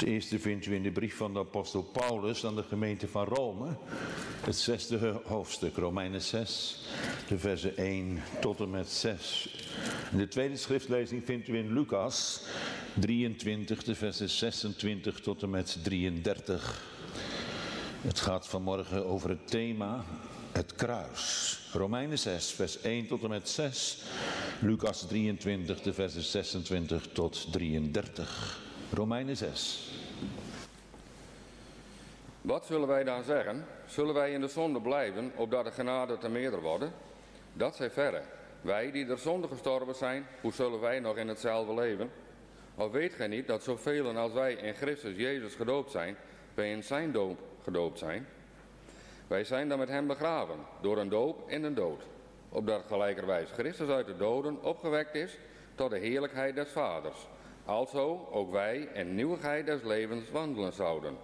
Het eerste vindt u in de brief van de apostel Paulus aan de gemeente van Rome. Het zesde hoofdstuk, Romeinen 6, de versen 1 tot en met 6. En de tweede schriftlezing vindt u in Lucas 23, de versen 26 tot en met 33. Het gaat vanmorgen over het thema het kruis. Romeinen 6, vers 1 tot en met 6. Lucas 23, de versen 26 tot 33. Romeinen 6. Wat zullen wij dan zeggen? Zullen wij in de zonde blijven, opdat de genade te meerder worden? Dat zij verre. Wij die der zonde gestorven zijn, hoe zullen wij nog in hetzelfde leven? Of weet gij niet dat zoveel als wij in Christus Jezus gedoopt zijn, wij in zijn doop gedoopt zijn? Wij zijn dan met hem begraven, door een doop in een dood. Opdat gelijkerwijs Christus uit de doden opgewekt is tot de heerlijkheid des Vaders. Alzo ook wij in nieuwigheid des levens wandelen zouden.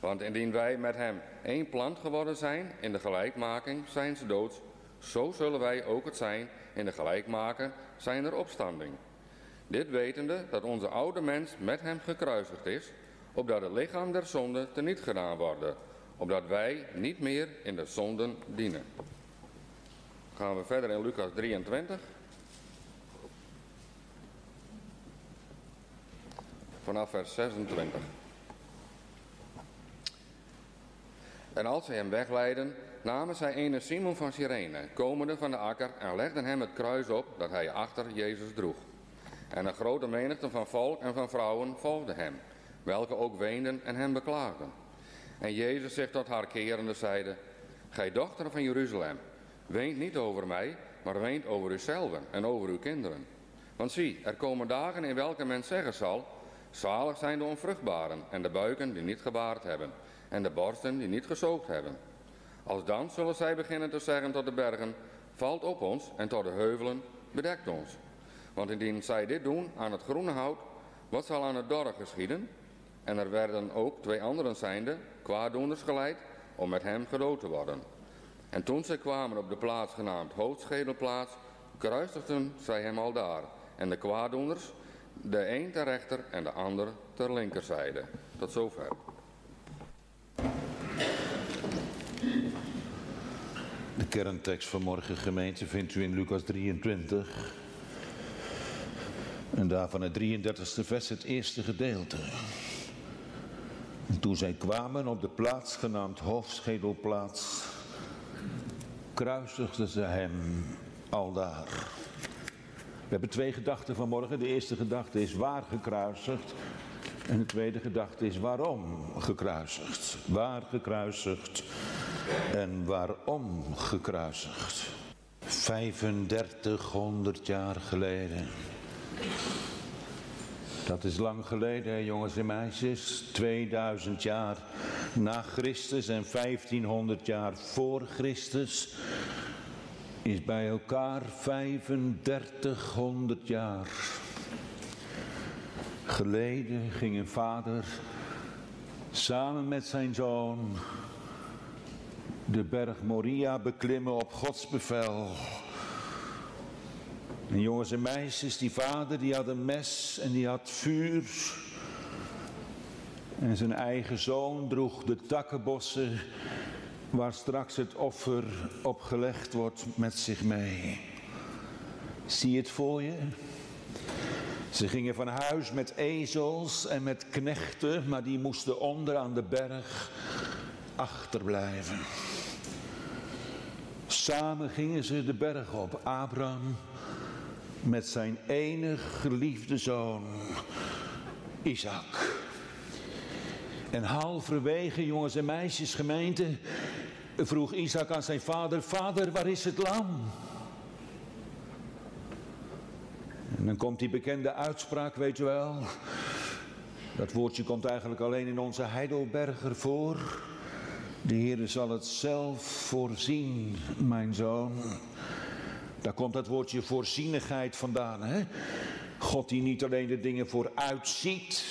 Want indien wij met hem één plant geworden zijn in de gelijkmaking zijns doods, zo zullen wij ook het zijn in de gelijkmaking zijner opstanding. Dit wetende dat onze oude mens met hem gekruisigd is, opdat het lichaam der zonde teniet gedaan worden, opdat wij niet meer in de zonden dienen. Gaan we verder in Lucas 23. Vanaf vers 26. En als zij hem wegleiden, namen zij ene Simon van Cyrene, komende van de akker, en legden hem het kruis op dat hij achter Jezus droeg. En een grote menigte van volk en van vrouwen volgde hem, welke ook weenden en hem beklaagden. En Jezus zich tot haar kerende zeide, Gij dochter van Jeruzalem, weent niet over mij, maar weent over uzelf en over uw kinderen. Want zie, er komen dagen in welke men zeggen zal, zalig zijn de onvruchtbaren en de buiken die niet gebaard hebben en de borsten die niet gezoogd hebben. Als dan zullen zij beginnen te zeggen tot de bergen, valt op ons en tot de heuvelen, bedekt ons. Want indien zij dit doen aan het groene hout, wat zal aan het dorre geschieden? En er werden ook twee anderen zijnde, kwaaddoeners geleid, om met hem gedood te worden. En toen zij kwamen op de plaats genaamd Hoofdschedelplaats, kruisigden zij hem al daar. En de kwaaddoeners, de een ter rechter en de ander ter linkerzijde. Tot zover. De kerntekst van morgen gemeente vindt u in Lucas 23. En daarvan het 33ste vers, het eerste gedeelte. En toen zij kwamen op de plaats genaamd Hoofdschedelplaats, kruisigden ze hem aldaar. We hebben twee gedachten vanmorgen. De eerste gedachte is waar gekruisigd. En de tweede gedachte is waarom gekruisigd. Waar gekruisigd en waarom gekruisigd. 3500 jaar geleden. Dat is lang geleden, jongens en meisjes. 2000 jaar na Christus en 1500 jaar voor Christus is bij elkaar 3500 jaar. Geleden ging een vader samen met zijn zoon de berg Moria beklimmen op Gods bevel. En jongens en meisjes, die vader die had een mes en die had vuur. En zijn eigen zoon droeg de takkenbossen waar straks het offer opgelegd wordt met zich mee. Zie het voor je? Ze gingen van huis met ezels en met knechten, maar die moesten onder aan de berg achterblijven. Samen gingen ze de berg op, Abraham met zijn enig geliefde zoon, Isaac. En halverwege, jongens en meisjes, gemeente, vroeg Isaac aan zijn vader, vader, waar is het lam? En dan komt die bekende uitspraak, weet je wel. Dat woordje komt eigenlijk alleen in onze Heidelberger voor. De Heer zal het zelf voorzien, mijn zoon. Daar komt dat woordje voorzienigheid vandaan. Hè? God die niet alleen de dingen vooruitziet,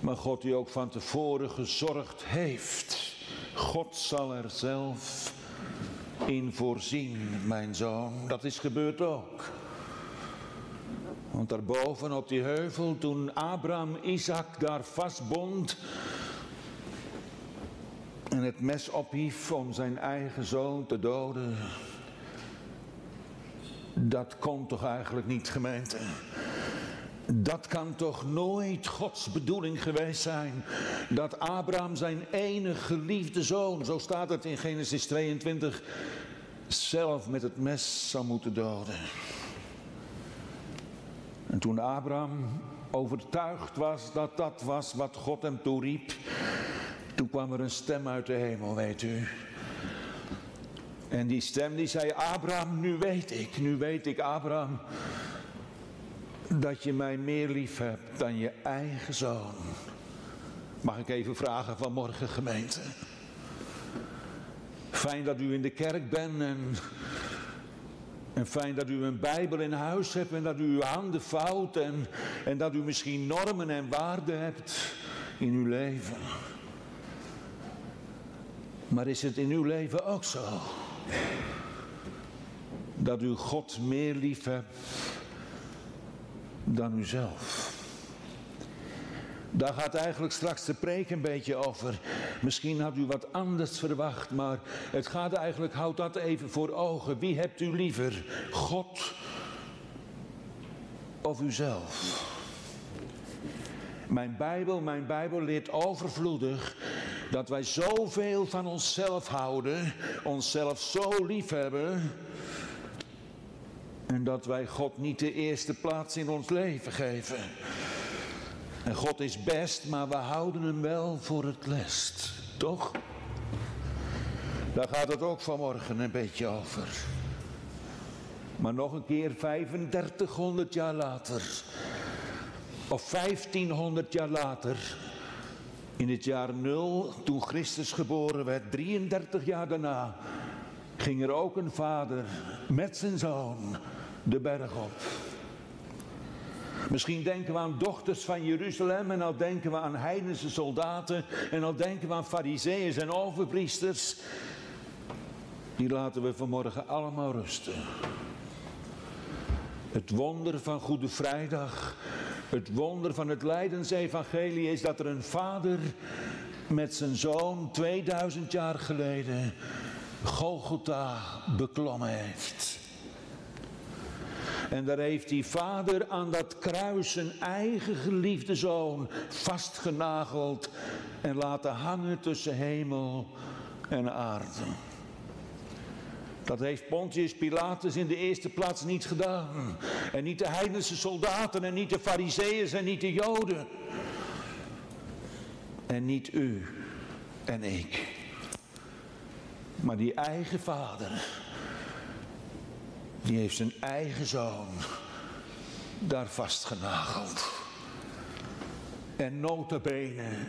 maar God die ook van tevoren gezorgd heeft. God zal er zelf in voorzien, mijn zoon. Dat is gebeurd ook. Want daarboven op die heuvel, toen Abraham Isaac daar vastbond en het mes ophief om zijn eigen zoon te doden, dat kon toch eigenlijk niet, gemeente? Dat kan toch nooit Gods bedoeling geweest zijn dat Abraham zijn enige geliefde zoon, zo staat het in Genesis 22, zelf met het mes zou moeten doden. En toen Abraham overtuigd was dat dat was wat God hem toeriep, toen kwam er een stem uit de hemel, weet u. En die stem die zei, Abraham, nu weet ik, nu weet ik, Abraham, dat je mij meer lief hebt dan je eigen zoon. Mag ik even vragen vanmorgen gemeente? Fijn dat u in de kerk bent en, en fijn dat u een Bijbel in huis hebt en dat u uw handen vouwt en, en dat u misschien normen en waarden hebt in uw leven. Maar is het in uw leven ook zo? Dat u God meer lief hebt dan uzelf. Daar gaat eigenlijk straks de preek een beetje over. Misschien had u wat anders verwacht, maar het gaat eigenlijk, houd dat even voor ogen. Wie hebt u liever, God of uzelf? Mijn Bijbel, mijn Bijbel leert overvloedig dat wij zoveel van onszelf houden, onszelf zo lief hebben en dat wij God niet de eerste plaats in ons leven geven. En God is best, maar we houden hem wel voor het lest. Toch? Daar gaat het ook vanmorgen een beetje over. Maar nog een keer 3500 jaar later. Of 1500 jaar later. In het jaar 0, toen Christus geboren werd, 33 jaar daarna, ging er ook een vader met zijn zoon de berg op. Misschien denken we aan dochters van Jeruzalem en al denken we aan heidense soldaten en al denken we aan fariseeërs en overpriesters. Die laten we vanmorgen allemaal rusten. Het wonder van Goede Vrijdag, het wonder van het Leidensevangelie is dat er een vader met zijn zoon 2000 jaar geleden Golgotha beklommen heeft. En daar heeft die vader aan dat kruis zijn eigen geliefde zoon vastgenageld en laten hangen tussen hemel en aarde. Dat heeft Pontius Pilatus in de eerste plaats niet gedaan. En niet de heidense soldaten en niet de fariseeërs en niet de joden. En niet u en ik. Maar die eigen vader die heeft zijn eigen zoon daar vastgenageld. En notabene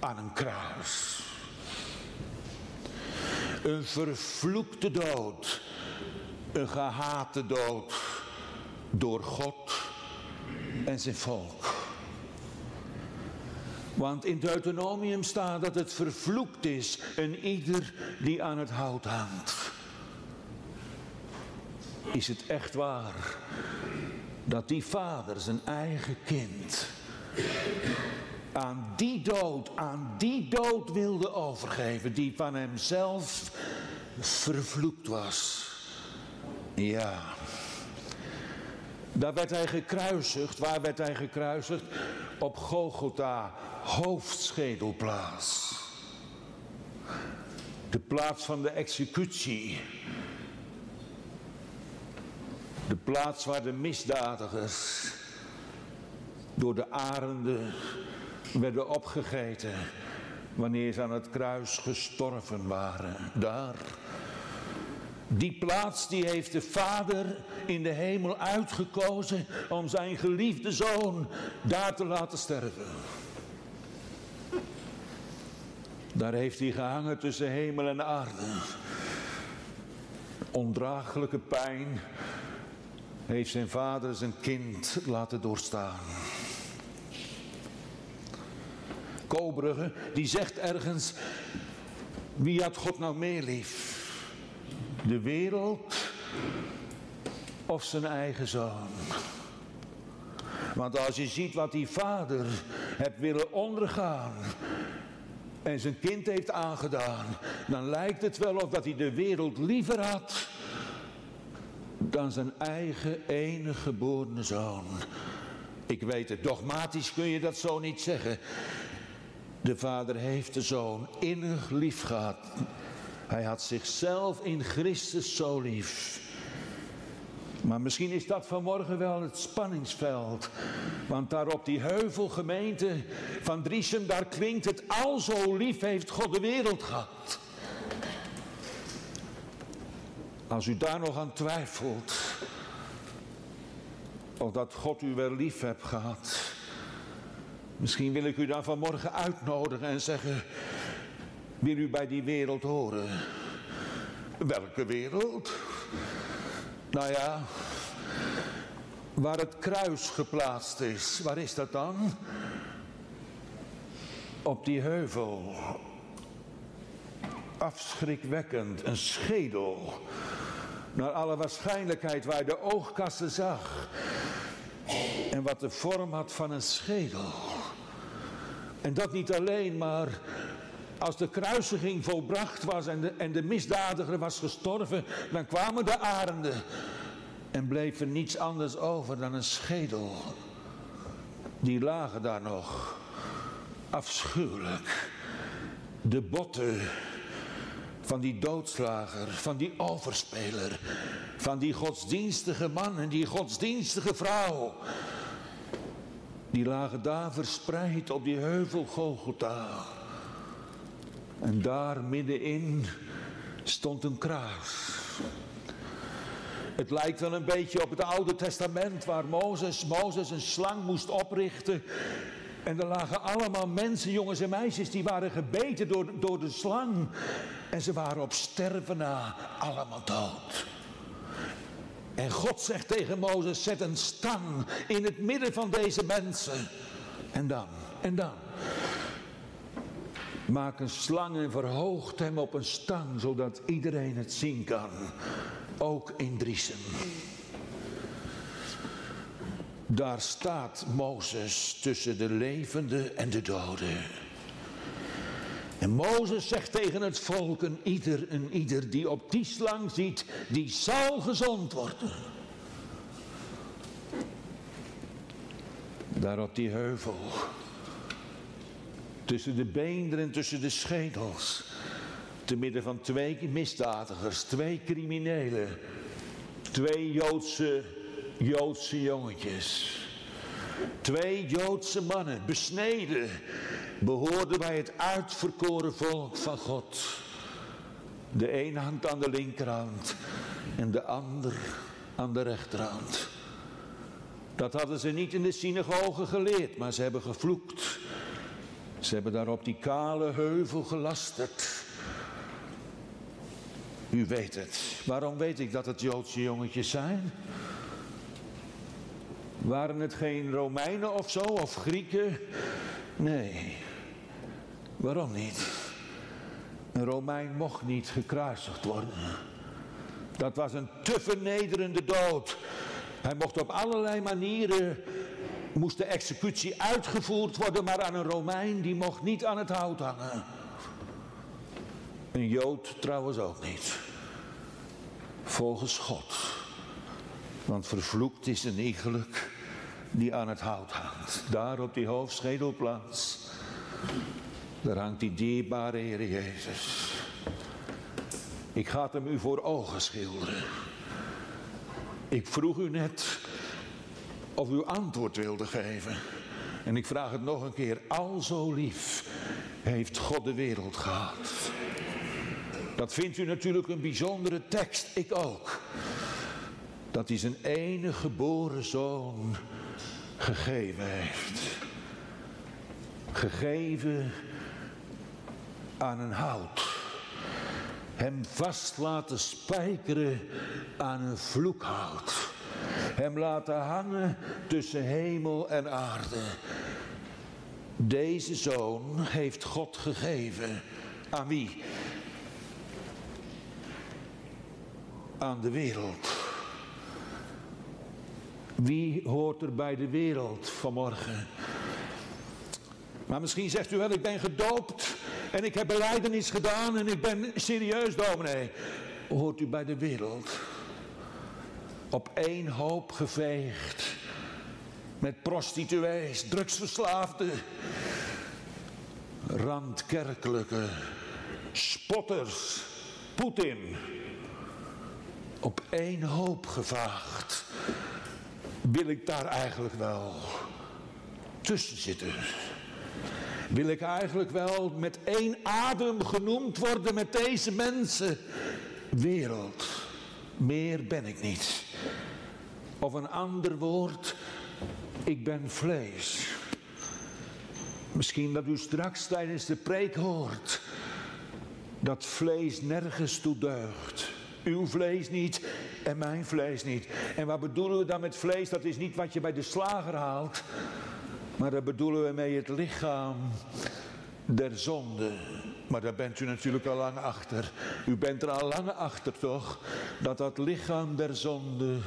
aan een kruis. Een vervloekte dood. Een gehate dood. Door God en zijn volk. Want in Deuteronomium staat dat het vervloekt is en ieder die aan het hout hangt is het echt waar dat die vader zijn eigen kind aan die dood, aan die dood wilde overgeven die van hemzelf vervloekt was. Ja. Daar werd hij gekruisigd. Waar werd hij gekruisigd? Op Golgotha, hoofdschedelplaats. De plaats van de executie. De plaats waar de misdadigers door de arenden werden opgegeten wanneer ze aan het kruis gestorven waren. Daar. Die plaats die heeft de Vader in de hemel uitgekozen om zijn geliefde zoon daar te laten sterven. Daar heeft hij gehangen tussen hemel en aarde. Ondraaglijke pijn, heeft zijn vader zijn kind laten doorstaan. Kobrugge, die zegt ergens, wie had God nou meer lief? De wereld of zijn eigen zoon? Want als je ziet wat die vader heeft willen ondergaan en zijn kind heeft aangedaan, dan lijkt het wel of dat hij de wereld liever had dan zijn eigen enige geboren zoon. Ik weet het, dogmatisch kun je dat zo niet zeggen. De vader heeft de zoon innig lief gehad. Hij had zichzelf in Christus zo lief. Maar misschien is dat vanmorgen wel het spanningsveld. Want daar op die heuvelgemeente van Driesem, daar klinkt het al zo lief heeft God de wereld gehad. Als u daar nog aan twijfelt, of dat God u wel lief hebt gehad, misschien wil ik u dan vanmorgen uitnodigen en zeggen, wil u bij die wereld horen? Welke wereld? Nou ja, waar het kruis geplaatst is, waar is dat dan? Op die heuvel. Afschrikwekkend, een schedel. Naar alle waarschijnlijkheid waar de oogkassen zag. En wat de vorm had van een schedel. En dat niet alleen, maar als de kruisiging volbracht was en de, en de misdadiger was gestorven, dan kwamen de arenden en bleef er niets anders over dan een schedel. Die lagen daar nog. Afschuwelijk. De botten van die doodslager, van die overspeler, van die godsdienstige man en die godsdienstige vrouw. Die lagen daar verspreid op die heuvel Golgotha. En daar middenin stond een kruis. Het lijkt wel een beetje op het Oude Testament waar Mozes, Mozes een slang moest oprichten. En er lagen allemaal mensen, jongens en meisjes, die waren gebeten door, door de slang. En ze waren op sterven na allemaal dood. En God zegt tegen Mozes, zet een stang in het midden van deze mensen. En dan, en dan. Maak een slang en verhoogt hem op een stang, zodat iedereen het zien kan. Ook in Driesem. Daar staat Mozes tussen de levenden en de doden. En Mozes zegt tegen het volk, een ieder, een ieder die op die slang ziet, die zal gezond worden. Daar op die heuvel, tussen de beenderen en tussen de schedels, te midden van twee misdadigers, twee criminelen, twee Joodse, Joodse jongetjes. Twee Joodse mannen, besneden, behoorden bij het uitverkoren volk van God. De een hand aan de linkerhand en de ander aan de rechterhand. Dat hadden ze niet in de synagoge geleerd, maar ze hebben gevloekt. Ze hebben daar op die kale heuvel gelasterd. U weet het. Waarom weet ik dat het Joodse jongetjes zijn? Waren het geen Romeinen of zo, of Grieken? Nee. Waarom niet? Een Romein mocht niet gekruisigd worden. Dat was een te vernederende dood. Hij mocht op allerlei manieren, moest de executie uitgevoerd worden, maar aan een Romein die mocht niet aan het hout hangen. Een Jood trouwens ook niet. Volgens God. Want vervloekt is een iegelijk die aan het hout hangt. Daar op die hoofdschedelplaats. Daar hangt die dierbare Heer Jezus. Ik ga het hem u voor ogen schilderen. Ik vroeg u net of u antwoord wilde geven. En ik vraag het nog een keer. Al zo lief heeft God de wereld gehad. Dat vindt u natuurlijk een bijzondere tekst. Ik ook. Dat hij zijn enige geboren zoon gegeven heeft. Gegeven aan een hout. Hem vast laten spijkeren aan een vloekhout. Hem laten hangen tussen hemel en aarde. Deze zoon heeft God gegeven. Aan wie? Aan de wereld. Wie hoort er bij de wereld vanmorgen? Maar misschien zegt u wel, ik ben gedoopt en ik heb beleidenis gedaan en ik ben serieus dominee. Hoort u bij de wereld? Op één hoop geveegd. Met prostituees, drugsverslaafden, randkerkelijke, spotters, Poetin. Op één hoop gevaagd. Wil ik daar eigenlijk wel tussen zitten? Wil ik eigenlijk wel met één adem genoemd worden met deze mensen? Wereld, meer ben ik niet. Of een ander woord, ik ben vlees. Misschien dat u straks tijdens de preek hoort dat vlees nergens toe deugt. Uw vlees niet en mijn vlees niet. En wat bedoelen we dan met vlees? Dat is niet wat je bij de slager haalt. Maar daar bedoelen we mee het lichaam der zonde. Maar daar bent u natuurlijk al lang achter. U bent er al lang achter toch? Dat dat lichaam der zonde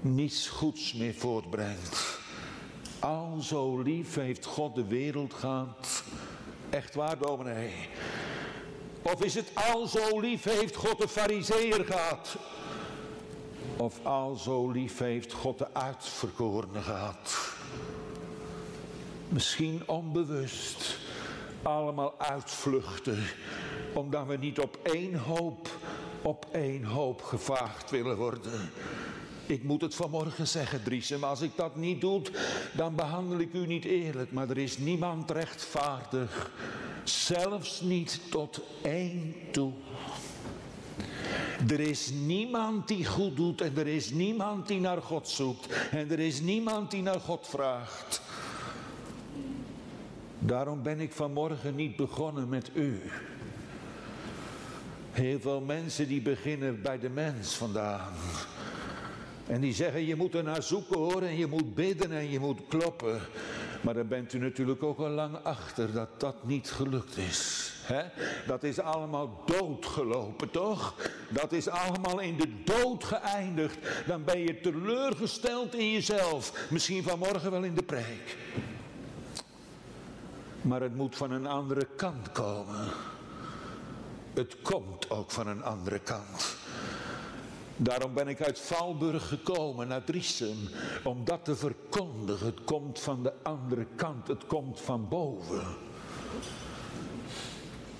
niets goeds meer voortbrengt. Al zo lief heeft God de wereld gehad. Echt waar, dominee. Of is het al zo lief heeft God de fariseer gehad? Of al zo lief heeft God de uitverkorene gehad? Misschien onbewust. Allemaal uitvluchten. Omdat we niet op één hoop, op één hoop gevaagd willen worden. Ik moet het vanmorgen zeggen, Driesem. Als ik dat niet doe, dan behandel ik u niet eerlijk. Maar er is niemand rechtvaardig. Zelfs niet tot één toe. Er is niemand die goed doet en er is niemand die naar God zoekt. En er is niemand die naar God vraagt. Daarom ben ik vanmorgen niet begonnen met u. Heel veel mensen die beginnen bij de mens vandaan. En die zeggen je moet er naar zoeken hoor en je moet bidden en je moet kloppen. Maar dan bent u natuurlijk ook al lang achter dat dat niet gelukt is. Dat is allemaal doodgelopen, toch? Dat is allemaal in de dood geëindigd. Dan ben je teleurgesteld in jezelf. Misschien vanmorgen wel in de preek. Maar het moet van een andere kant komen. Het komt ook van een andere kant. Daarom ben ik uit Valburg gekomen naar Driesem. Om dat te verkondigen. Het komt van de andere kant. Het komt van boven.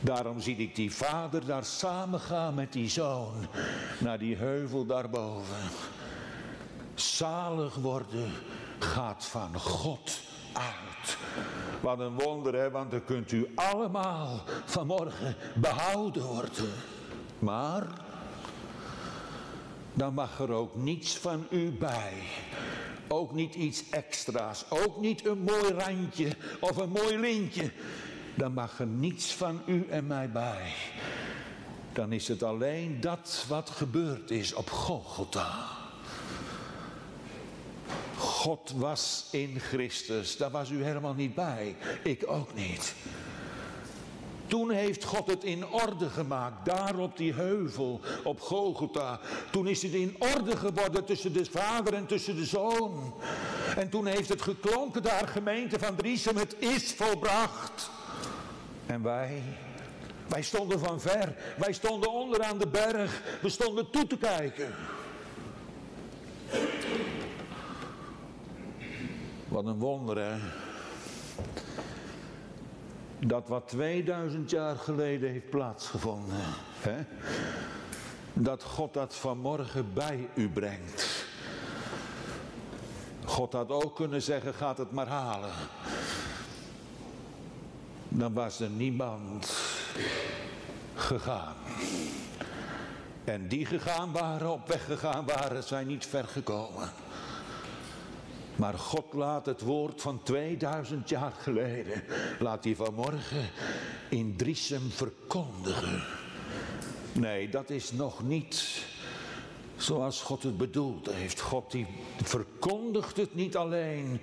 Daarom zie ik die vader daar samen gaan met die zoon. Naar die heuvel daarboven. Zalig worden gaat van God Wat een wonder hè, want dan kunt u allemaal vanmorgen behouden worden. Maar dan mag er ook niets van u bij. Ook niet iets extra's. Ook niet een mooi randje of een mooi lintje. Dan mag er niets van u en mij bij. Dan is het alleen dat wat gebeurd is op Golgotha. God was in Christus. Daar was u helemaal niet bij. Ik ook niet. Toen heeft God het in orde gemaakt, daar op die heuvel, op Golgotha. Toen is het in orde geworden tussen de vader en tussen de zoon. En toen heeft het geklonken daar, gemeente van Driesem, het is volbracht. En wij, wij stonden van ver, wij stonden onder aan de berg, we stonden toe te kijken. Wat een wonder, hè? Dat wat 2000 jaar geleden heeft plaatsgevonden, hè? dat God dat vanmorgen bij u brengt. God had ook kunnen zeggen, gaat het maar halen. Dan was er niemand gegaan. En die gegaan waren, op weg gegaan waren, zijn niet ver gekomen. Maar God laat het woord van 2000 jaar geleden, laat hij vanmorgen in Driesem verkondigen. Nee, dat is nog niet zoals God het bedoeld heeft. God die verkondigt het niet alleen,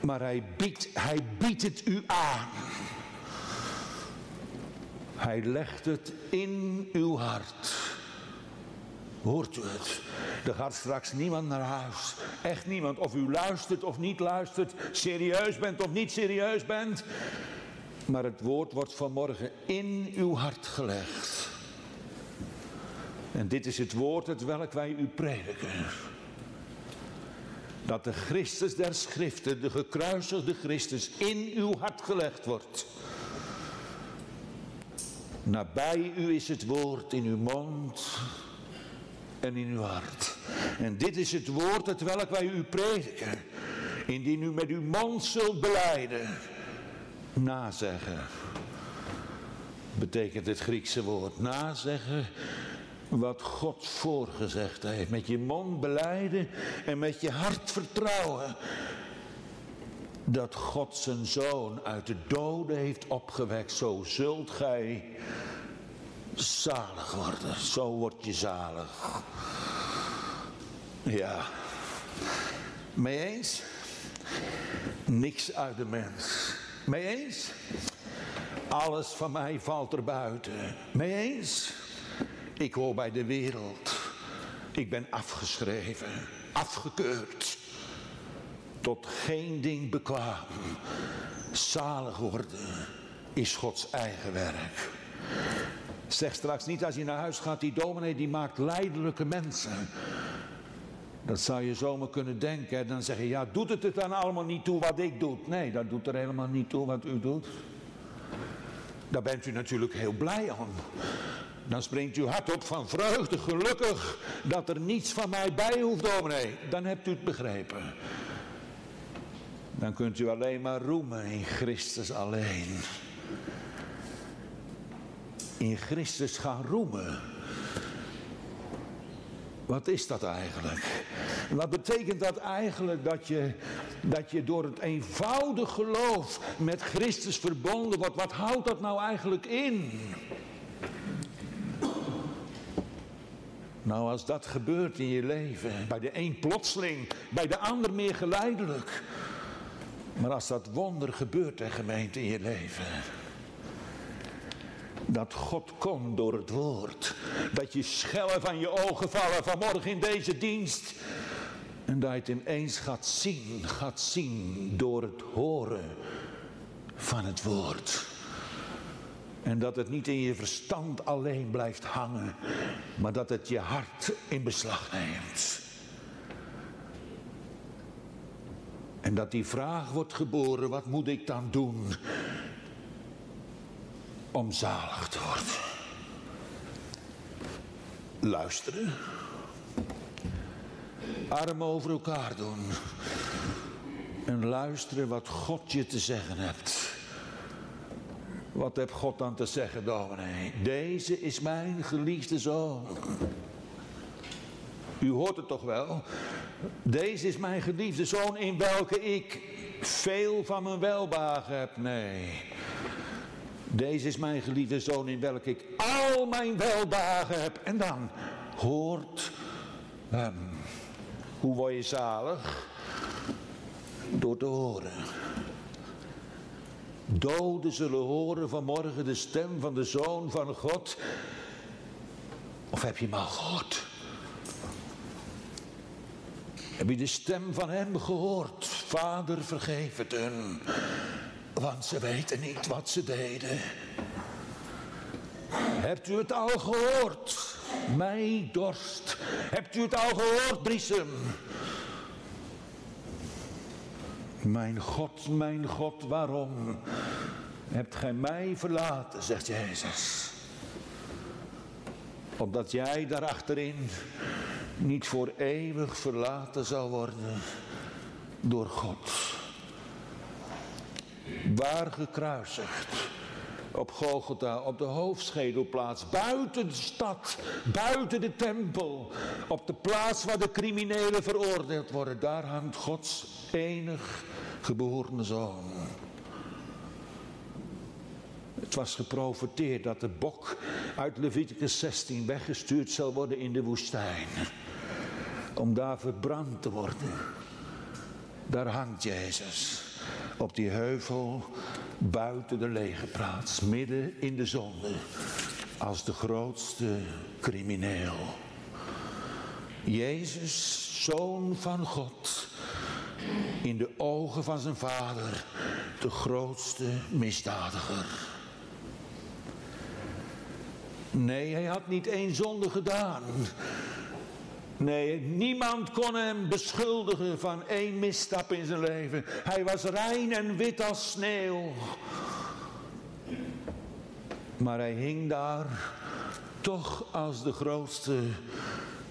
maar hij biedt, hij biedt het u aan. Hij legt het in uw hart. Hoort u het? Er gaat straks niemand naar huis. Echt niemand. Of u luistert of niet luistert. Serieus bent of niet serieus bent. Maar het woord wordt vanmorgen in uw hart gelegd. En dit is het woord het welk wij u prediken. Dat de Christus der Schriften, de gekruisigde Christus, in uw hart gelegd wordt. Nabij u is het woord in uw mond en in uw hart. En dit is het woord het welk wij u prediken. Indien u met uw mond zult beleiden, nazeggen. Betekent het Griekse woord nazeggen wat God voorgezegd heeft. Met je mond beleiden en met je hart vertrouwen dat God zijn zoon uit de doden heeft opgewekt. Zo zult gij zalig worden. Zo word je zalig. Ja. Mee eens? Niks uit de mens. Mee eens? Alles van mij valt er buiten. Mee eens? Ik hoor bij de wereld. Ik ben afgeschreven, afgekeurd. Tot geen ding bekwaam. Zalig worden is Gods eigen werk. Zeg straks niet als je naar huis gaat, die dominee die maakt leidelijke mensen. Dat zou je zomaar kunnen denken. Dan zeggen, ja, doet het er dan allemaal niet toe wat ik doe? Nee, dat doet er helemaal niet toe wat u doet. Daar bent u natuurlijk heel blij om. Dan springt uw hart op van vreugde, gelukkig dat er niets van mij bij hoeft, dominee. Dan hebt u het begrepen. Dan kunt u alleen maar roemen in Christus alleen. In Christus gaan roemen. Wat is dat eigenlijk? Wat betekent dat eigenlijk dat je, dat je door het eenvoudig geloof met Christus verbonden wordt? Wat houdt dat nou eigenlijk in? Nou, als dat gebeurt in je leven, bij de een plotseling, bij de ander meer geleidelijk. Maar als dat wonder gebeurt, hè, gemeente, in je leven. Dat God komt door het woord. Dat je schellen van je ogen vallen vanmorgen in deze dienst. En dat je het ineens gaat zien, gaat zien door het horen van het woord. En dat het niet in je verstand alleen blijft hangen, maar dat het je hart in beslag neemt. En dat die vraag wordt geboren, wat moet ik dan doen om zalig te worden? Luisteren. Armen over elkaar doen. En luisteren wat God je te zeggen hebt. Wat heb God dan te zeggen, dominee? Deze is mijn geliefde zoon. U hoort het toch wel? Deze is mijn geliefde zoon in welke ik veel van mijn welbagen heb. Nee. Deze is mijn geliefde zoon in welke ik al mijn welbagen heb. En dan hoort hem. Hoe word je zalig? Door te horen. Doden zullen horen vanmorgen de stem van de Zoon van God. Of heb je hem al gehoord? Heb je de stem van hem gehoord? Vader, vergeef het hun, want ze weten niet wat ze deden. Hebt u het al gehoord? Mij dorst. Hebt u het al gehoord, Briesem? Mijn God, mijn God, waarom hebt gij mij verlaten, zegt Jezus. Opdat jij daarachterin niet voor eeuwig verlaten zal worden door God. Waar gekruisigd op Golgotha, op de hoofdschedelplaats, buiten de stad, buiten de tempel, op de plaats waar de criminelen veroordeeld worden, daar hangt Gods enig geboren zoon. Het was geprofeteerd dat de bok uit Leviticus 16 weggestuurd zal worden in de woestijn. Om daar verbrand te worden. Daar hangt Jezus. Op die heuvel buiten de lege plaats. Midden in de zonde. Als de grootste crimineel. Jezus, zoon van God, in de ogen van zijn vader de grootste misdadiger. Nee, hij had niet één zonde gedaan. Nee, niemand kon hem beschuldigen van één misstap in zijn leven. Hij was rein en wit als sneeuw. Maar hij hing daar toch als de grootste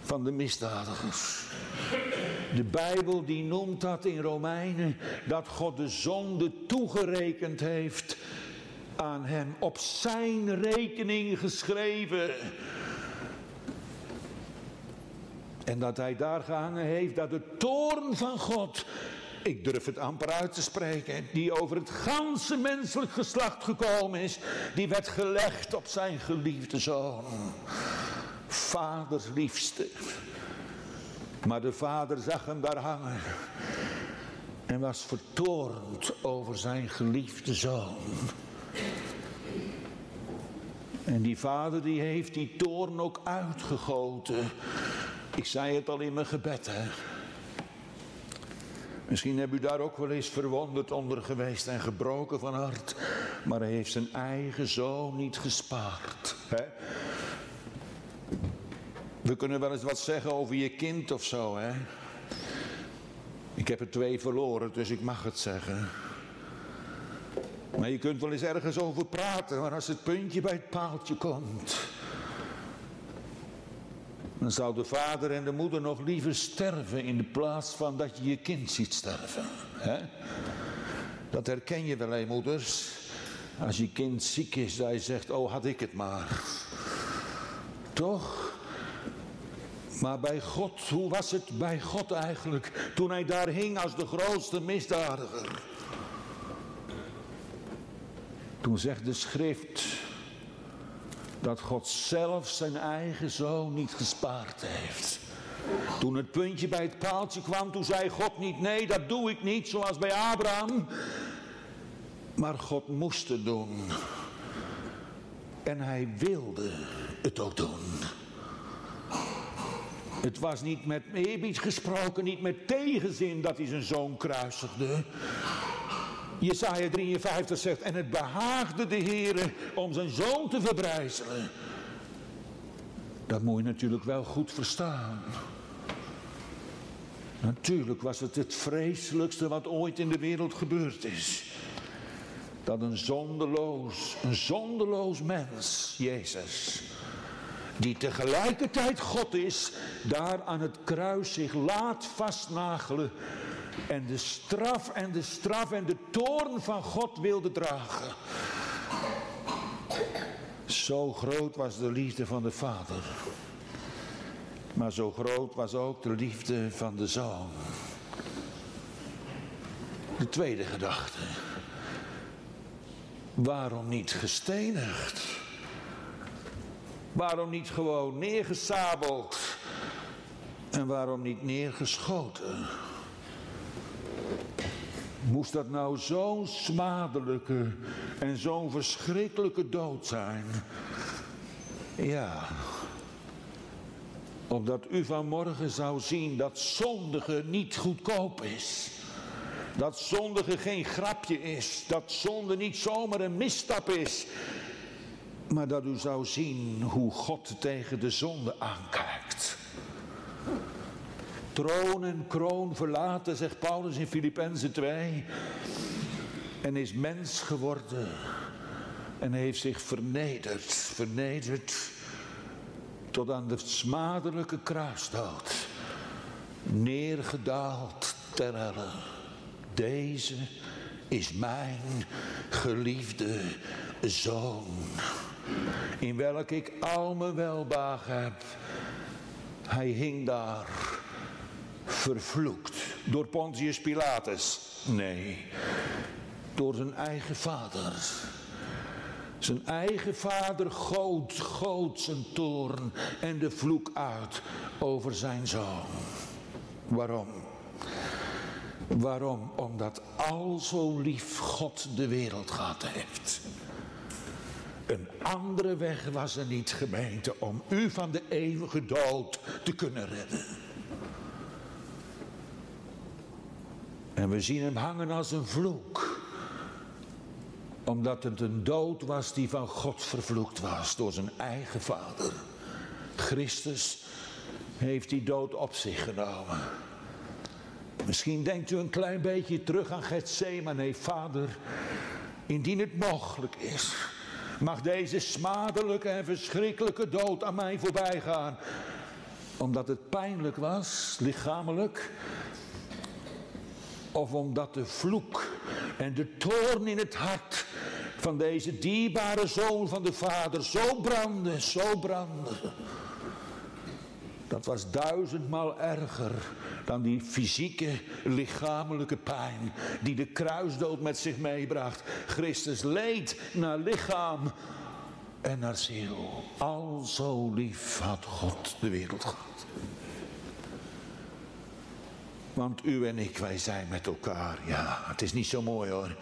van de misdadigers. De Bijbel die noemt dat in Romeinen dat God de zonde toegerekend heeft aan hem, op zijn rekening geschreven. En dat hij daar gehangen heeft dat de toorn van God, ik durf het amper uit te spreken, die over het ganse menselijk geslacht gekomen is, die werd gelegd op zijn geliefde zoon. Vaders liefste. Maar de vader zag hem daar hangen en was vertoornd over zijn geliefde zoon. En die vader die heeft die toorn ook uitgegoten. Ik zei het al in mijn gebed, hè. Misschien hebt u daar ook wel eens verwonderd onder geweest en gebroken van hart. Maar hij heeft zijn eigen zoon niet gespaard. Hè? We kunnen wel eens wat zeggen over je kind of zo, hè. Ik heb er twee verloren, dus ik mag het zeggen. Maar je kunt wel eens ergens over praten, maar als het puntje bij het paaltje komt, dan zou de vader en de moeder nog liever sterven in de plaats van dat je je kind ziet sterven. Dat herken je wel, hè, moeders. Als je kind ziek is, je zegt, oh had ik het maar. Toch? Maar bij God, hoe was het bij God eigenlijk toen hij daar hing als de grootste misdadiger? Toen zegt de schrift dat God zelf zijn eigen zoon niet gespaard heeft. Toen het puntje bij het paaltje kwam, toen zei God niet, nee dat doe ik niet zoals bij Abraham. Maar God moest het doen. En hij wilde het ook doen. Het was niet met eerbied gesproken, niet met tegenzin dat hij zijn zoon kruisigde. Jesaja 53 zegt, en het behaagde de Heer om zijn zoon te verbrijzelen. Dat moet je natuurlijk wel goed verstaan. Natuurlijk was het het vreselijkste wat ooit in de wereld gebeurd is. Dat een zondeloos, een zondeloos mens, Jezus, die tegelijkertijd God is, daar aan het kruis zich laat vastnagelen en de straf en de straf en de toorn van God wilde dragen. Zo groot was de liefde van de Vader. Maar zo groot was ook de liefde van de Zoon. De tweede gedachte. Waarom niet gestenigd? Waarom niet gewoon neergesabeld? En waarom niet neergeschoten? Moest dat nou zo'n smadelijke en zo'n verschrikkelijke dood zijn? Ja. Omdat u vanmorgen zou zien dat zondige niet goedkoop is. Dat zondige geen grapje is. Dat zonde niet zomaar een misstap is. Maar dat u zou zien hoe God tegen de zonde aankijkt troon en kroon verlaten, zegt Paulus in Filippenzen 2. En is mens geworden. En heeft zich vernederd, vernederd tot aan de smadelijke kruisdood. Neergedaald ter. Deze is mijn geliefde zoon. In welk ik al mijn welbaag heb. Hij hing daar vervloekt door Pontius Pilatus. Nee, door zijn eigen vader. Zijn eigen vader goot, goot zijn toorn en de vloek uit over zijn zoon. Waarom? Waarom? Omdat al zo lief God de wereld gehad heeft. Een andere weg was er niet gemeente om u van de eeuwige dood te kunnen redden. En we zien hem hangen als een vloek. Omdat het een dood was die van God vervloekt was door zijn eigen vader. Christus heeft die dood op zich genomen. Misschien denkt u een klein beetje terug aan Gethsemane, vader. Indien het mogelijk is, mag deze smadelijke en verschrikkelijke dood aan mij voorbij gaan. Omdat het pijnlijk was, lichamelijk. Of omdat de vloek en de toorn in het hart van deze dierbare zoon van de vader zo brandde, zo brandde. Dat was duizendmaal erger dan die fysieke, lichamelijke pijn die de kruisdood met zich meebracht. Christus leed naar lichaam en naar ziel. Al zo lief had God de wereld gehad. Want u en ik, wij zijn met elkaar. Ja, het is niet zo mooi hoor.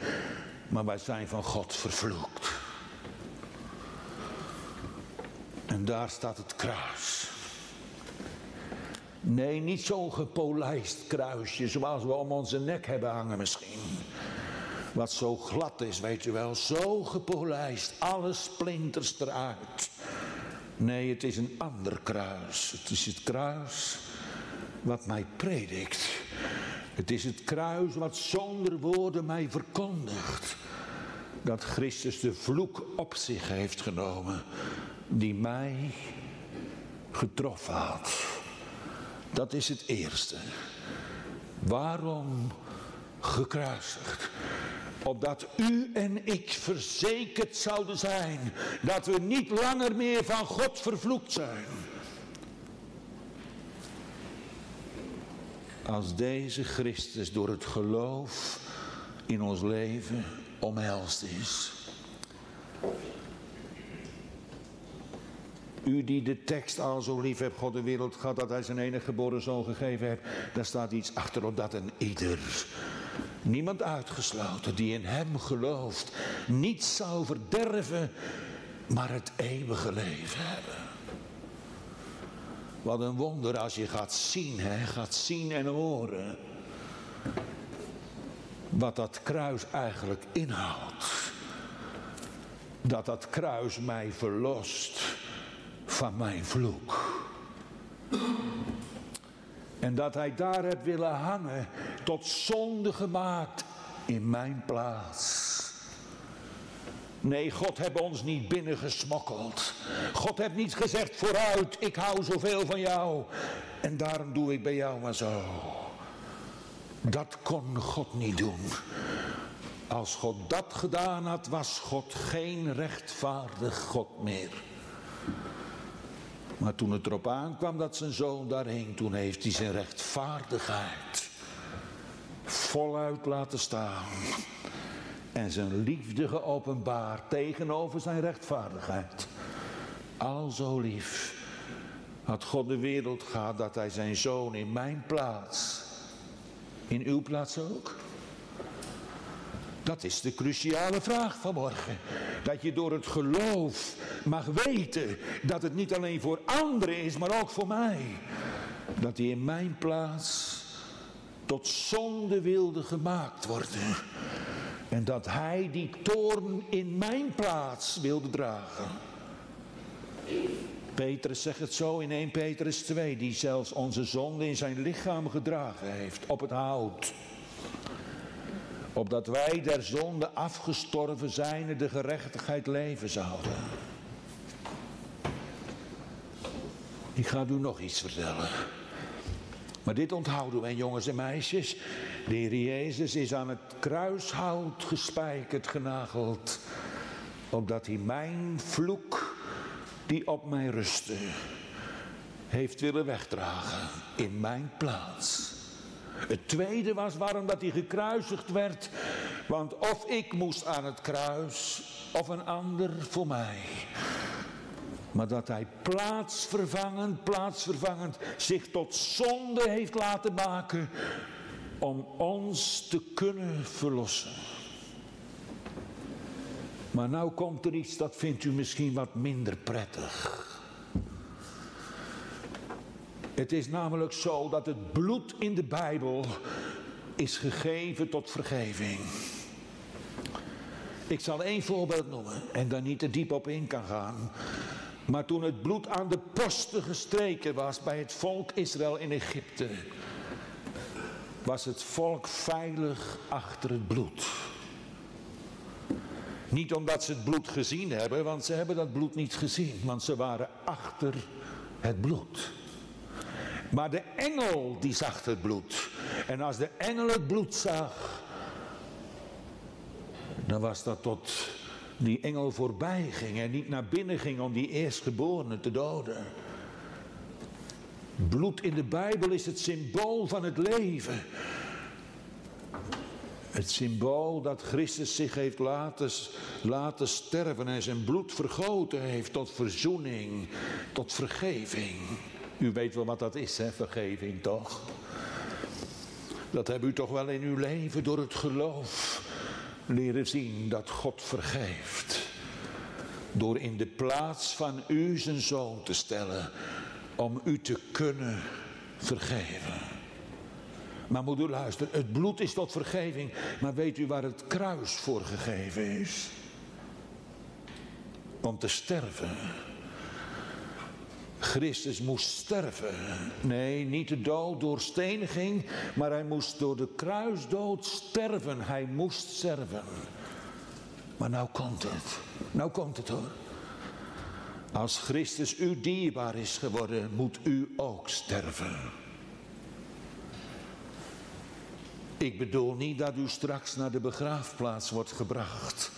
Maar wij zijn van God vervloekt. En daar staat het kruis. Nee, niet zo'n gepolijst kruisje zoals we om onze nek hebben hangen misschien. Wat zo glad is, weet u wel, zo gepolijst, alle splinters eruit. Nee, het is een ander kruis. Het is het kruis wat mij predikt. Het is het kruis wat zonder woorden mij verkondigt. Dat Christus de vloek op zich heeft genomen die mij getroffen had. Dat is het eerste. Waarom gekruisigd? Opdat u en ik verzekerd zouden zijn dat we niet langer meer van God vervloekt zijn. Als deze Christus door het geloof in ons leven omhelst is. U die de tekst al zo lief hebt, God de wereld gehad, dat hij zijn enige geboren zoon gegeven heeft. Daar staat iets achter op dat een ieder, niemand uitgesloten, die in hem gelooft, niet zou verderven, maar het eeuwige leven hebben. Wat een wonder als je gaat zien, hè, gaat zien en horen. Wat dat kruis eigenlijk inhoudt. Dat dat kruis mij verlost van mijn vloek. En dat hij daar heeft willen hangen, tot zonde gemaakt in mijn plaats. Nee, God heeft ons niet binnengesmokkeld. God heeft niet gezegd vooruit, ik hou zoveel van jou. En daarom doe ik bij jou maar zo. Dat kon God niet doen. Als God dat gedaan had, was God geen rechtvaardig God meer. Maar toen het erop aankwam dat zijn zoon daar hing, toen heeft hij zijn rechtvaardigheid voluit laten staan. En zijn liefde geopenbaard tegenover zijn rechtvaardigheid. Al zo lief had God de wereld gehad dat hij zijn zoon in mijn plaats, in uw plaats ook, dat is de cruciale vraag vanmorgen. Dat je door het geloof mag weten dat het niet alleen voor anderen is, maar ook voor mij. Dat hij in mijn plaats tot zonde wilde gemaakt worden. En dat hij die toorn in mijn plaats wilde dragen. Petrus zegt het zo in 1 Petrus 2, die zelfs onze zonde in zijn lichaam gedragen heeft op het hout opdat wij der zonde afgestorven zijn de gerechtigheid leven zouden. Ik ga u nog iets vertellen. Maar dit onthouden wij jongens en meisjes. De Heer Jezus is aan het kruishout gespijkerd, genageld. Opdat hij mijn vloek, die op mij rustte, heeft willen wegdragen in mijn plaats. Het tweede was waarom dat hij gekruisigd werd. Want of ik moest aan het kruis of een ander voor mij. Maar dat hij plaatsvervangend, plaatsvervangend zich tot zonde heeft laten maken om ons te kunnen verlossen. Maar nou komt er iets dat vindt u misschien wat minder prettig. Het is namelijk zo dat het bloed in de Bijbel is gegeven tot vergeving. Ik zal één voorbeeld noemen en daar niet te diep op in kan gaan. Maar toen het bloed aan de posten gestreken was bij het volk Israël in Egypte, was het volk veilig achter het bloed. Niet omdat ze het bloed gezien hebben, want ze hebben dat bloed niet gezien, want ze waren achter het bloed. Maar de engel die zag het bloed. En als de engel het bloed zag, dan was dat tot die engel voorbij ging en niet naar binnen ging om die eerstgeborene te doden. Bloed in de Bijbel is het symbool van het leven. Het symbool dat Christus zich heeft laten, laten sterven en zijn bloed vergoten heeft tot verzoening, tot vergeving. U weet wel wat dat is, hè, vergeving toch? Dat hebt u toch wel in uw leven door het geloof leren zien dat God vergeeft. Door in de plaats van u zijn zoon te stellen om u te kunnen vergeven. Maar moet u luisteren, het bloed is tot vergeving, maar weet u waar het kruis voor gegeven is? Om te sterven. Christus moest sterven. Nee, niet de dood door steniging, maar hij moest door de kruisdood sterven. Hij moest sterven. Maar nou komt het. Nou komt het hoor. Als Christus u dierbaar is geworden, moet u ook sterven. Ik bedoel niet dat u straks naar de begraafplaats wordt gebracht.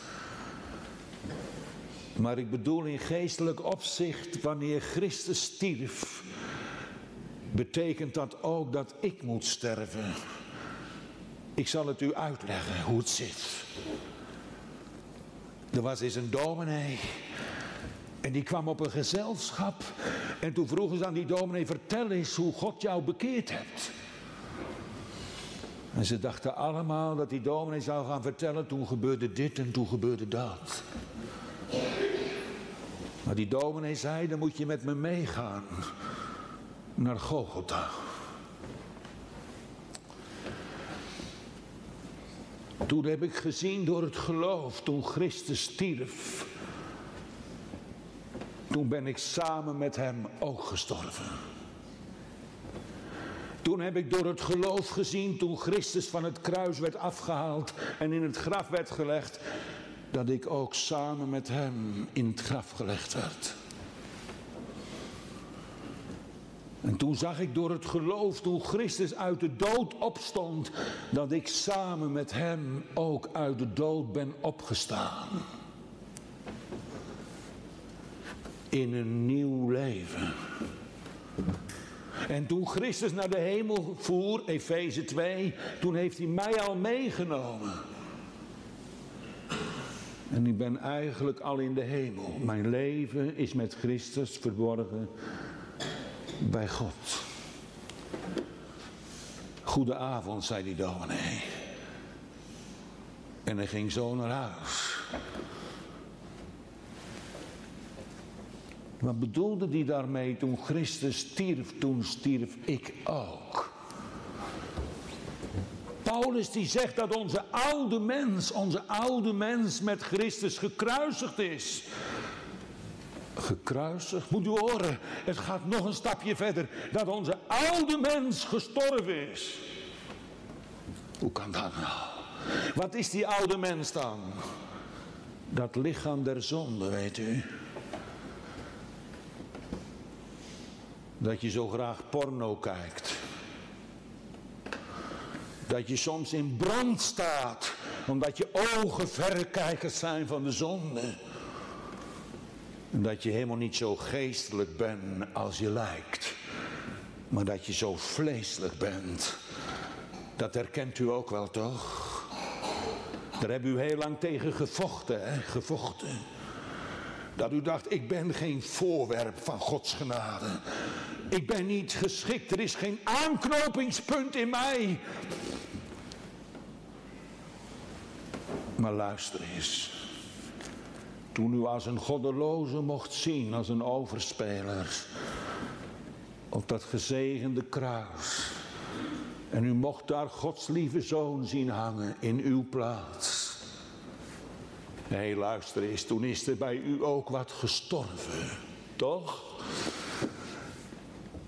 Maar ik bedoel in geestelijk opzicht, wanneer Christus stierf, betekent dat ook dat ik moet sterven. Ik zal het u uitleggen hoe het zit. Er was eens een dominee en die kwam op een gezelschap en toen vroegen ze aan die dominee, vertel eens hoe God jou bekeerd hebt. En ze dachten allemaal dat die dominee zou gaan vertellen, toen gebeurde dit en toen gebeurde dat. Maar die dominee zei, dan moet je met me meegaan naar Golgotha. Toen heb ik gezien door het geloof, toen Christus stierf. Toen ben ik samen met hem ook gestorven. Toen heb ik door het geloof gezien, toen Christus van het kruis werd afgehaald en in het graf werd gelegd, dat ik ook samen met hem in het graf gelegd werd. En toen zag ik door het geloof, toen Christus uit de dood opstond, dat ik samen met hem ook uit de dood ben opgestaan. In een nieuw leven. En toen Christus naar de hemel voer, Efeze 2, toen heeft hij mij al meegenomen. En ik ben eigenlijk al in de hemel. Mijn leven is met Christus verborgen bij God. Goedenavond, zei die dominee. En hij ging zo naar huis. Wat bedoelde hij daarmee toen Christus stierf? Toen stierf ik ook. Paulus die zegt dat onze oude mens, onze oude mens met Christus gekruisigd is. Gekruisigd, moet u horen, het gaat nog een stapje verder. Dat onze oude mens gestorven is. Hoe kan dat nou? Wat is die oude mens dan? Dat lichaam der zonde, weet u. Dat je zo graag porno kijkt. Dat je soms in brand staat, omdat je ogen verrekijkers zijn van de zonde. En dat je helemaal niet zo geestelijk bent als je lijkt. Maar dat je zo vleeselijk bent. Dat herkent u ook wel toch? Daar hebben u heel lang tegen gevochten, hè? Gevochten. Dat u dacht, ik ben geen voorwerp van Gods genade. Ik ben niet geschikt, er is geen aanknopingspunt in mij. Maar luister eens. Toen u als een goddeloze mocht zien, als een overspeler, op dat gezegende kruis, En u mocht daar Gods lieve zoon zien hangen in uw plaats. Hé, hey, luister eens, toen is er bij u ook wat gestorven, toch?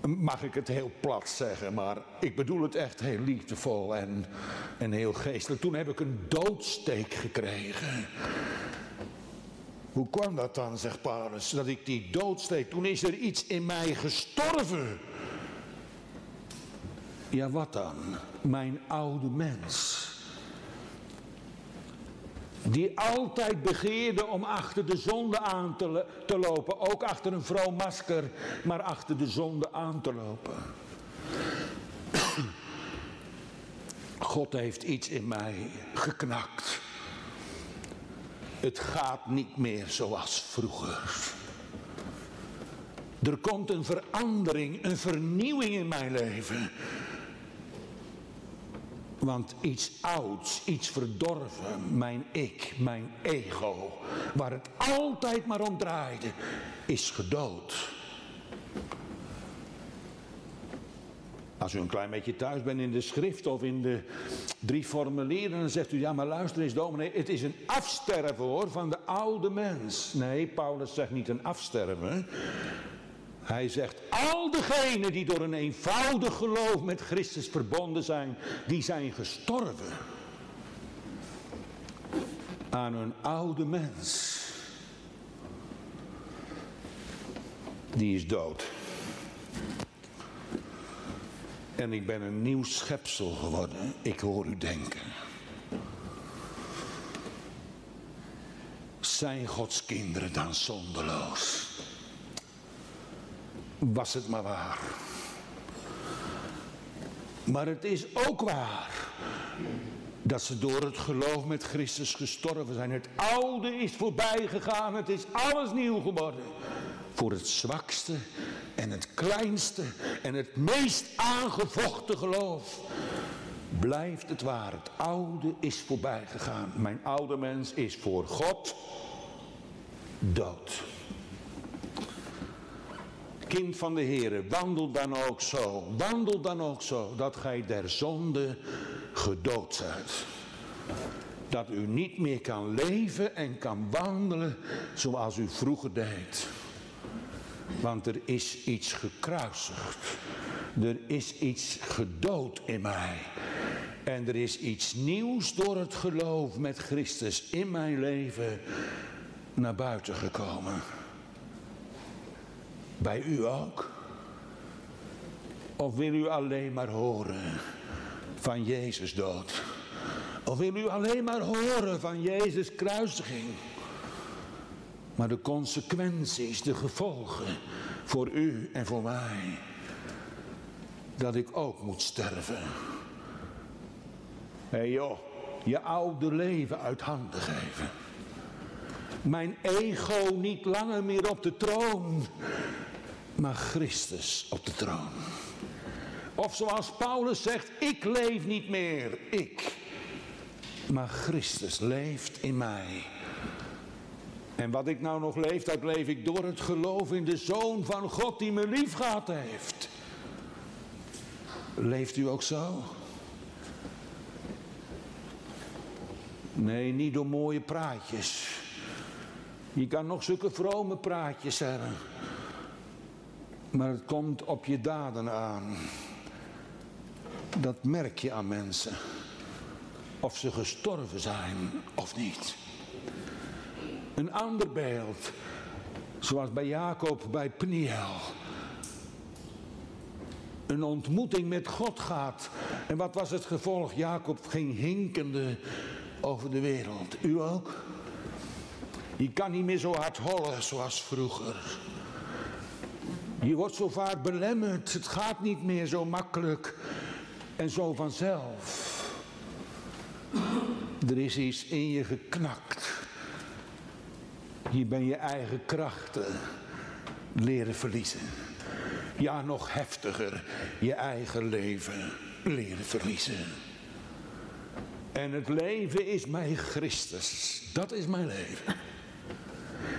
Mag ik het heel plat zeggen, maar ik bedoel het echt heel liefdevol en, en heel geestelijk. Toen heb ik een doodsteek gekregen. Hoe kwam dat dan, zegt Paulus, dat ik die doodsteek, toen is er iets in mij gestorven. Ja, wat dan? Mijn oude mens. Die altijd begeerde om achter de zonde aan te, lopen. Ook achter een vroom masker, maar achter de zonde aan te lopen. God heeft iets in mij geknakt. Het gaat niet meer zoals vroeger. Er komt een verandering, een vernieuwing in mijn leven. Want iets ouds, iets verdorven, mijn ik, mijn ego, waar het altijd maar om draaide, is gedood. Als u een klein beetje thuis bent in de schrift of in de drie formulieren, dan zegt u, ja maar luister eens dominee, het is een afsterven hoor van de oude mens. Nee, Paulus zegt niet een afsterven. Hij zegt, al degenen die door een eenvoudig geloof met Christus verbonden zijn, die zijn gestorven aan hun oude mens. Die is dood. En ik ben een nieuw schepsel geworden. Ik hoor u denken. Zijn Gods kinderen dan zonderloos? Was het maar waar. Maar het is ook waar dat ze door het geloof met Christus gestorven zijn. Het oude is voorbij gegaan, het is alles nieuw geworden. Voor het zwakste en het kleinste en het meest aangevochten geloof blijft het waar. Het oude is voorbij gegaan. Mijn oude mens is voor God dood. Kind van de Heer, wandel dan ook zo, wandel dan ook zo, dat gij der zonde gedood zijt. Dat u niet meer kan leven en kan wandelen zoals u vroeger deed. Want er is iets gekruisigd. Er is iets gedood in mij. En er is iets nieuws door het geloof met Christus in mijn leven naar buiten gekomen. Bij u ook? Of wil u alleen maar horen van Jezus dood? Of wil u alleen maar horen van Jezus kruisiging? Maar de consequenties, de gevolgen voor u en voor mij. Dat ik ook moet sterven. Hey joh, je oude leven uit handen geven. Mijn ego niet langer meer op de troon, maar Christus op de troon. Of zoals Paulus zegt, ik leef niet meer, ik. Maar Christus leeft in mij. En wat ik nou nog leef, dat leef ik door het geloof in de Zoon van God die me lief gehad heeft. Leeft u ook zo? Nee, niet door mooie praatjes. Je kan nog zulke vrome praatjes hebben. Maar het komt op je daden aan. Dat merk je aan mensen. Of ze gestorven zijn of niet. Een ander beeld, zoals bij Jacob bij Pniel. Een ontmoeting met God gaat. En wat was het gevolg? Jacob ging hinkende over de wereld. U ook? Je kan niet meer zo hard hollen zoals vroeger. Je wordt zo vaak belemmerd. Het gaat niet meer zo makkelijk en zo vanzelf. Er is iets in je geknakt. Je bent je eigen krachten leren verliezen. Ja, nog heftiger, je eigen leven leren verliezen. En het leven is mijn Christus. Dat is mijn leven.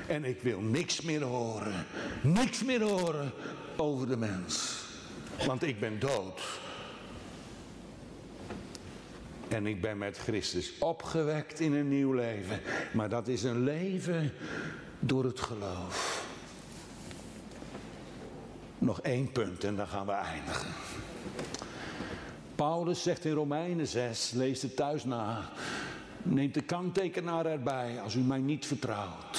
En ik wil niks meer horen. Niks meer horen over de mens. Want ik ben dood. En ik ben met Christus opgewekt in een nieuw leven. Maar dat is een leven door het geloof. Nog één punt en dan gaan we eindigen. Paulus zegt in Romeinen 6, lees het thuis na. Neemt de kanttekenaar erbij als u mij niet vertrouwt.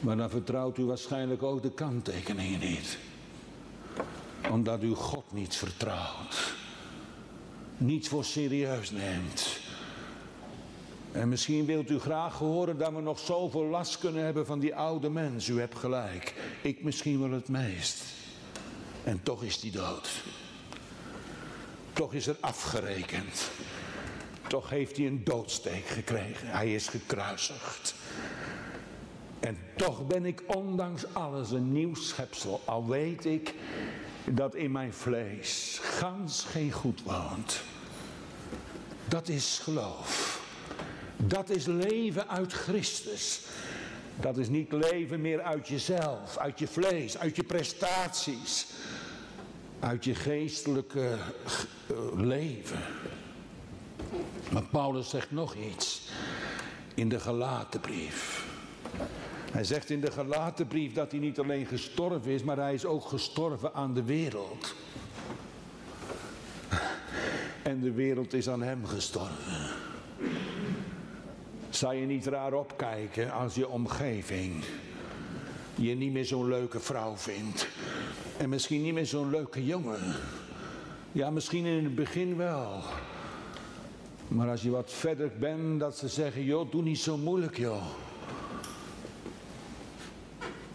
Maar dan vertrouwt u waarschijnlijk ook de kanttekeningen niet. Omdat u God niet vertrouwt. Niet voor serieus neemt. En misschien wilt u graag horen dat we nog zoveel last kunnen hebben van die oude mens. U hebt gelijk. Ik misschien wel het meest. En toch is die dood. Toch is er afgerekend. Toch heeft hij een doodsteek gekregen. Hij is gekruisigd. En toch ben ik ondanks alles een nieuw schepsel. Al weet ik dat in mijn vlees gans geen goed woont. Dat is geloof. Dat is leven uit Christus. Dat is niet leven meer uit jezelf, uit je vlees, uit je prestaties. Uit je geestelijke eh, leven. Maar Paulus zegt nog iets in de Galatenbrief. Hij zegt in de Galatenbrief dat hij niet alleen gestorven is, maar hij is ook gestorven aan de wereld. En de wereld is aan hem gestorven. Zou je niet raar opkijken als je omgeving je niet meer zo'n leuke vrouw vindt. En misschien niet meer zo'n leuke jongen. Ja, misschien in het begin wel. Maar als je wat verder bent, dat ze zeggen, joh, doe niet zo moeilijk, joh.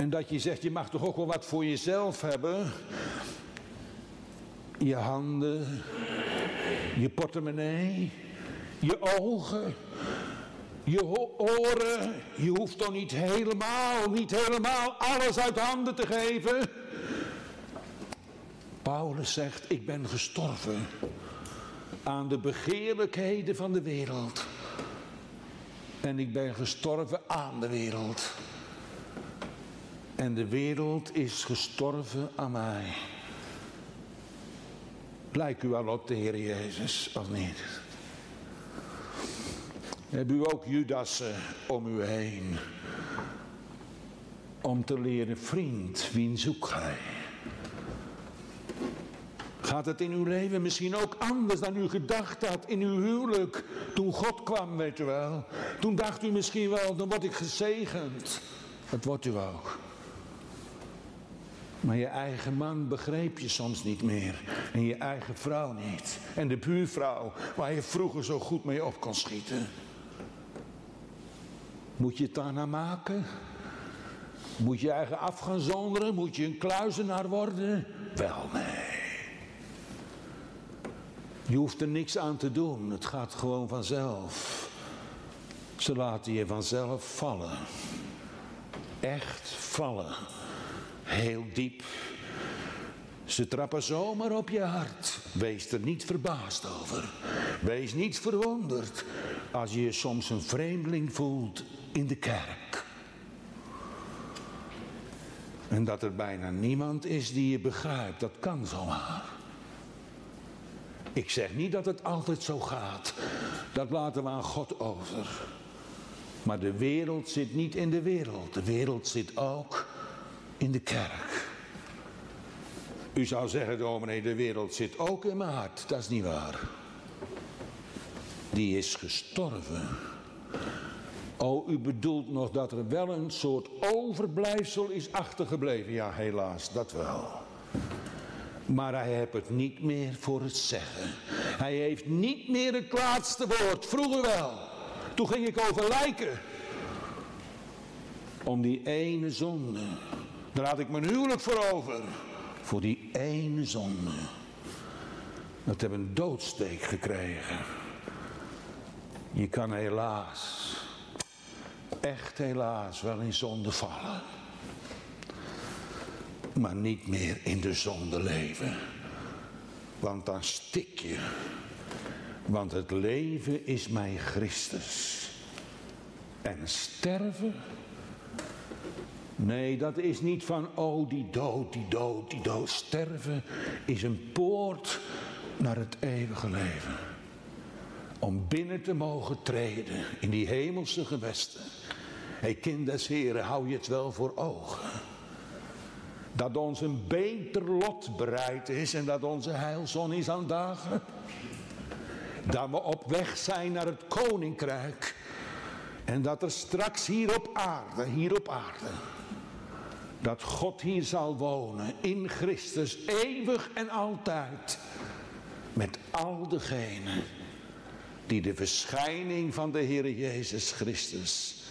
En dat je zegt, je mag toch ook wel wat voor jezelf hebben. Je handen, je portemonnee, je ogen, je oren. Je hoeft toch niet helemaal, niet helemaal alles uit handen te geven. Paulus zegt, ik ben gestorven aan de begeerlijkheden van de wereld. En ik ben gestorven aan de wereld. En de wereld is gestorven aan mij. Lijkt u wel op de Heer Jezus, of niet? Heb u ook Judassen om u heen? Om te leren, vriend, wie zoek gij? Gaat het in uw leven misschien ook anders dan u gedacht had in uw huwelijk? Toen God kwam, weet u wel. Toen dacht u misschien wel, dan word ik gezegend. Dat wordt u ook. Maar je eigen man begreep je soms niet meer. En je eigen vrouw niet. En de buurvrouw waar je vroeger zo goed mee op kon schieten. Moet je het daarna maken? Moet je eigen af gaan zonderen? Moet je een kluizenaar worden? Wel nee. Je hoeft er niks aan te doen. Het gaat gewoon vanzelf. Ze laten je vanzelf vallen. Echt vallen. Heel diep. Ze trappen zomaar op je hart. Wees er niet verbaasd over. Wees niet verwonderd als je je soms een vreemdeling voelt in de kerk. En dat er bijna niemand is die je begrijpt, dat kan zomaar. Ik zeg niet dat het altijd zo gaat. Dat laten we aan God over. Maar de wereld zit niet in de wereld. De wereld zit ook in de kerk. U zou zeggen, dominee, de wereld zit ook in mijn hart. Dat is niet waar. Die is gestorven. Oh, u bedoelt nog dat er wel een soort overblijfsel is achtergebleven. Ja, helaas, dat wel. Maar hij heeft het niet meer voor het zeggen. Hij heeft niet meer het laatste woord. Vroeger wel. Toen ging ik over lijken. Om die ene zonde. Daar had ik mijn huwelijk voor over. Voor die ene zonde. Dat heb een doodsteek gekregen. Je kan helaas, echt helaas, wel in zonde vallen. Maar niet meer in de zonde leven. Want dan stik je. Want het leven is mijn Christus. En sterven? Nee, dat is niet van, oh die dood, die dood, die dood. Sterven is een poort naar het eeuwige leven. Om binnen te mogen treden in die hemelse gewesten. Hé kind des Heren, hou je het wel voor ogen. Dat ons een beter lot bereid is en dat onze heilzon is aan dagen. Dat we op weg zijn naar het koninkrijk. En dat er straks hier op aarde, hier op aarde, dat God hier zal wonen in Christus eeuwig en altijd. Met al degenen die de verschijning van de Heer Jezus Christus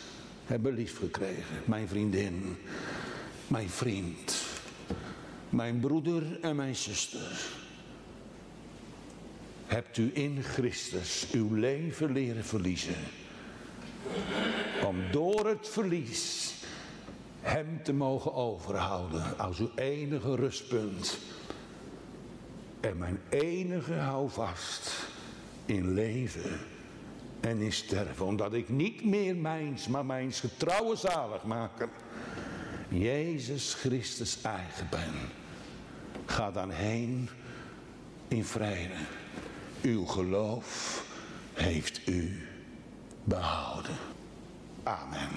hebben liefgekregen. Mijn vriendin, mijn vriend, mijn broeder en mijn zuster. Hebt u in Christus uw leven leren verliezen. Om door het verlies hem te mogen overhouden als uw enige rustpunt. En mijn enige houvast in leven en in sterven. Omdat ik niet meer mijns, maar mijns getrouwe zaligmaker, Jezus Christus eigen ben. Ga dan heen in vrede. Uw geloof heeft u behouden. Amen.